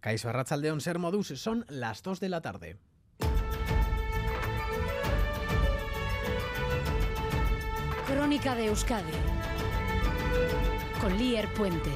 Caiso Arrachaldeón Ser Modus son las 2 de la tarde. Crónica de Euskadi con Lier Puente.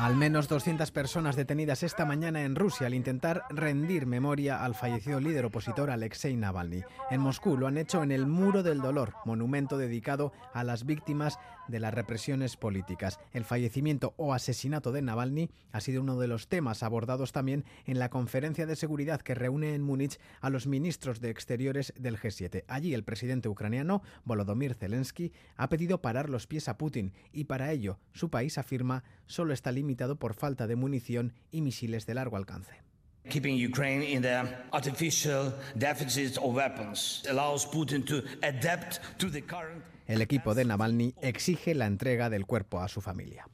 Al menos 200 personas detenidas esta mañana en Rusia al intentar rendir memoria al fallecido líder opositor Alexei Navalny. En Moscú lo han hecho en el Muro del Dolor, monumento dedicado a las víctimas de las represiones políticas. El fallecimiento o asesinato de Navalny ha sido uno de los temas abordados también en la conferencia de seguridad que reúne en Múnich a los ministros de Exteriores del G7. Allí el presidente ucraniano Volodymyr Zelensky ha pedido parar los pies a Putin y para ello su país afirma solo está limitado por falta de munición y misiles de largo alcance. Keeping Ukraine in the artificial deficit of weapons allows Putin to adapt to the current. El equipo de Navalny exige la entrega del cuerpo a su familia.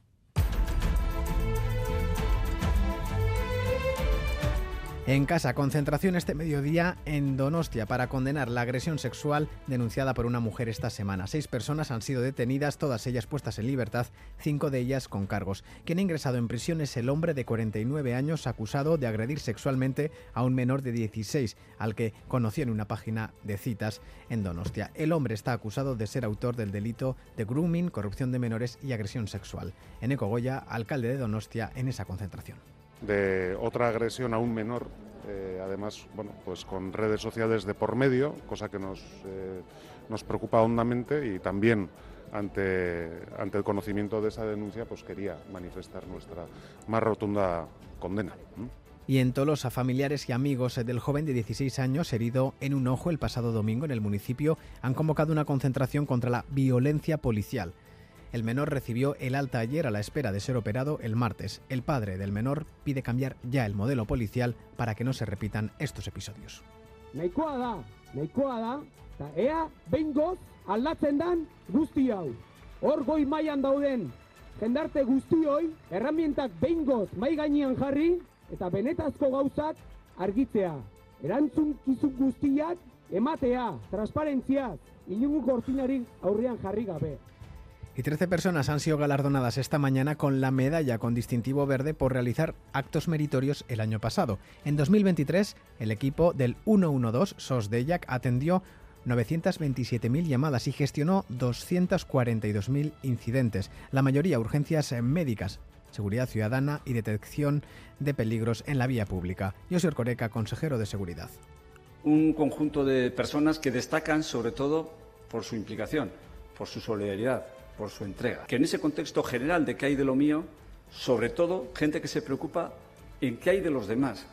En casa, concentración este mediodía en Donostia para condenar la agresión sexual denunciada por una mujer esta semana. Seis personas han sido detenidas, todas ellas puestas en libertad, cinco de ellas con cargos. Quien ha ingresado en prisión es el hombre de 49 años acusado de agredir sexualmente a un menor de 16, al que conoció en una página de citas en Donostia. El hombre está acusado de ser autor del delito de grooming, corrupción de menores y agresión sexual. Eneco Goya, alcalde de Donostia, en esa concentración de otra agresión a un menor, eh, además, bueno, pues con redes sociales de por medio, cosa que nos, eh, nos preocupa hondamente y también ante, ante el conocimiento de esa denuncia, pues quería manifestar nuestra más rotunda condena. Y en Tolosa, familiares y amigos del joven de 16 años herido en un ojo el pasado domingo en el municipio han convocado una concentración contra la violencia policial. El menor recibió el alta ayer a la espera de ser operado el martes. El padre del menor pide cambiar ya el modelo policial para que no se repitan estos episodios. Jendarte guztioi herramientak behingoz mai gainean jarri eta benetazko gauzak argitzea. Erantzun kizun guztiak ematea, transparentziaz, inungu kortinari aurrean jarri gabe. Y 13 personas han sido galardonadas esta mañana con la medalla con distintivo verde por realizar actos meritorios el año pasado. En 2023, el equipo del 112 SOSDEYAC atendió 927.000 llamadas y gestionó 242.000 incidentes, la mayoría urgencias médicas, seguridad ciudadana y detección de peligros en la vía pública. Yo soy Coreca, consejero de Seguridad. Un conjunto de personas que destacan sobre todo por su implicación, por su solidaridad, por su entrega. Que en ese contexto general de qué hay de lo mío, sobre todo gente que se preocupa en qué hay de los demás,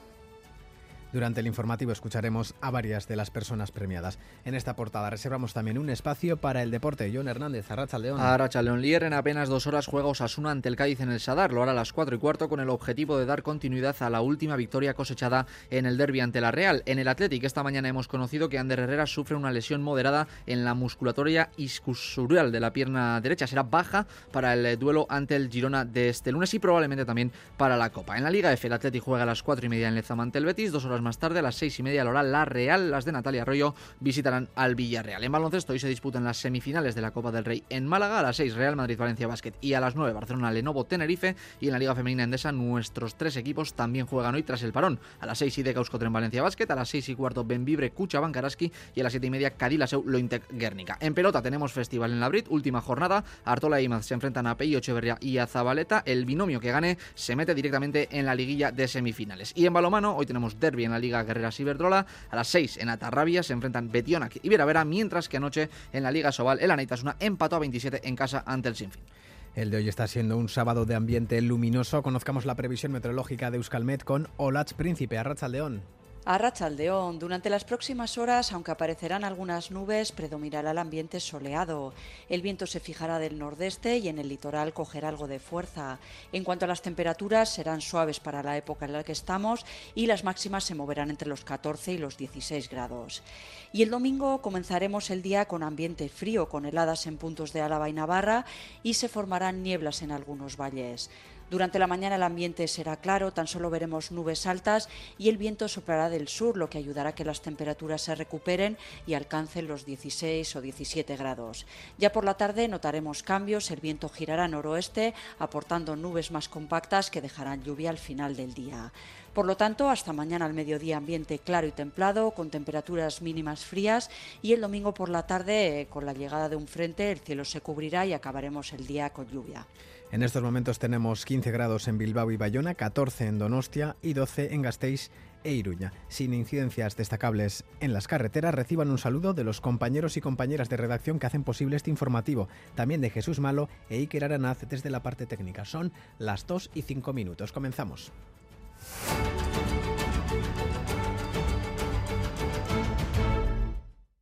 durante el informativo escucharemos a varias de las personas premiadas. En esta portada reservamos también un espacio para el deporte. John Hernández, Arracha León. Arracha León Lier en apenas dos horas juega Osasuna ante el Cádiz en el Sadar. Lo hará a las cuatro y cuarto con el objetivo de dar continuidad a la última victoria cosechada en el derby ante la Real. En el Athletic esta mañana hemos conocido que Ander Herrera sufre una lesión moderada en la musculatoria iscusurial de la pierna derecha. Será baja para el duelo ante el Girona de este lunes y probablemente también para la Copa. En la Liga F el Athletic juega a las cuatro y media en Lezama ante el Betis. Dos horas más tarde, a las seis y media, hora La Real, las de Natalia Arroyo, visitarán al Villarreal. En baloncesto hoy se disputan las semifinales de la Copa del Rey en Málaga, a las 6 Real Madrid-Valencia Basket y a las 9 Barcelona Lenovo-Tenerife. Y en la Liga Femenina Endesa, nuestros tres equipos también juegan hoy tras el parón. A las 6 de Euskotren Valencia Basket, a las 6 y cuarto Benvibre Cucha Bankaraski y a las 7 y media Cadilaseu Lointec Guernica. En pelota tenemos festival en la Brit, última jornada. Artola y Imaz se enfrentan a Peyo Echeverria y a Zabaleta. El binomio que gane se mete directamente en la liguilla de semifinales. Y en balomano, hoy tenemos derby en la Liga Guerrera Ciberdrola. A las 6 en Atarrabia se enfrentan Betionac y Veravera, mientras que anoche en la Liga Sobal el Anaitasuna empató a 27 en casa ante el Sinfín. El de hoy está siendo un sábado de ambiente luminoso. Conozcamos la previsión meteorológica de Euskalmet con Olach Príncipe, Arrachaldeón. A Rachaldeón, durante las próximas horas, aunque aparecerán algunas nubes, predominará el ambiente soleado. El viento se fijará del nordeste y en el litoral cogerá algo de fuerza. En cuanto a las temperaturas, serán suaves para la época en la que estamos y las máximas se moverán entre los 14 y los 16 grados. Y el domingo comenzaremos el día con ambiente frío, con heladas en puntos de Álava y Navarra y se formarán nieblas en algunos valles. Durante la mañana el ambiente será claro, tan solo veremos nubes altas y el viento soplará del sur, lo que ayudará a que las temperaturas se recuperen y alcancen los 16 o 17 grados. Ya por la tarde notaremos cambios, el viento girará noroeste, aportando nubes más compactas que dejarán lluvia al final del día. Por lo tanto, hasta mañana al mediodía ambiente claro y templado, con temperaturas mínimas frías y el domingo por la tarde, eh, con la llegada de un frente, el cielo se cubrirá y acabaremos el día con lluvia. En estos momentos tenemos 15 grados en Bilbao y Bayona, 14 en Donostia y 12 en Gasteiz e Iruña. Sin incidencias destacables en las carreteras, reciban un saludo de los compañeros y compañeras de redacción que hacen posible este informativo, también de Jesús Malo e Iker Aranaz desde la parte técnica. Son las 2 y 5 minutos. Comenzamos. Thank you.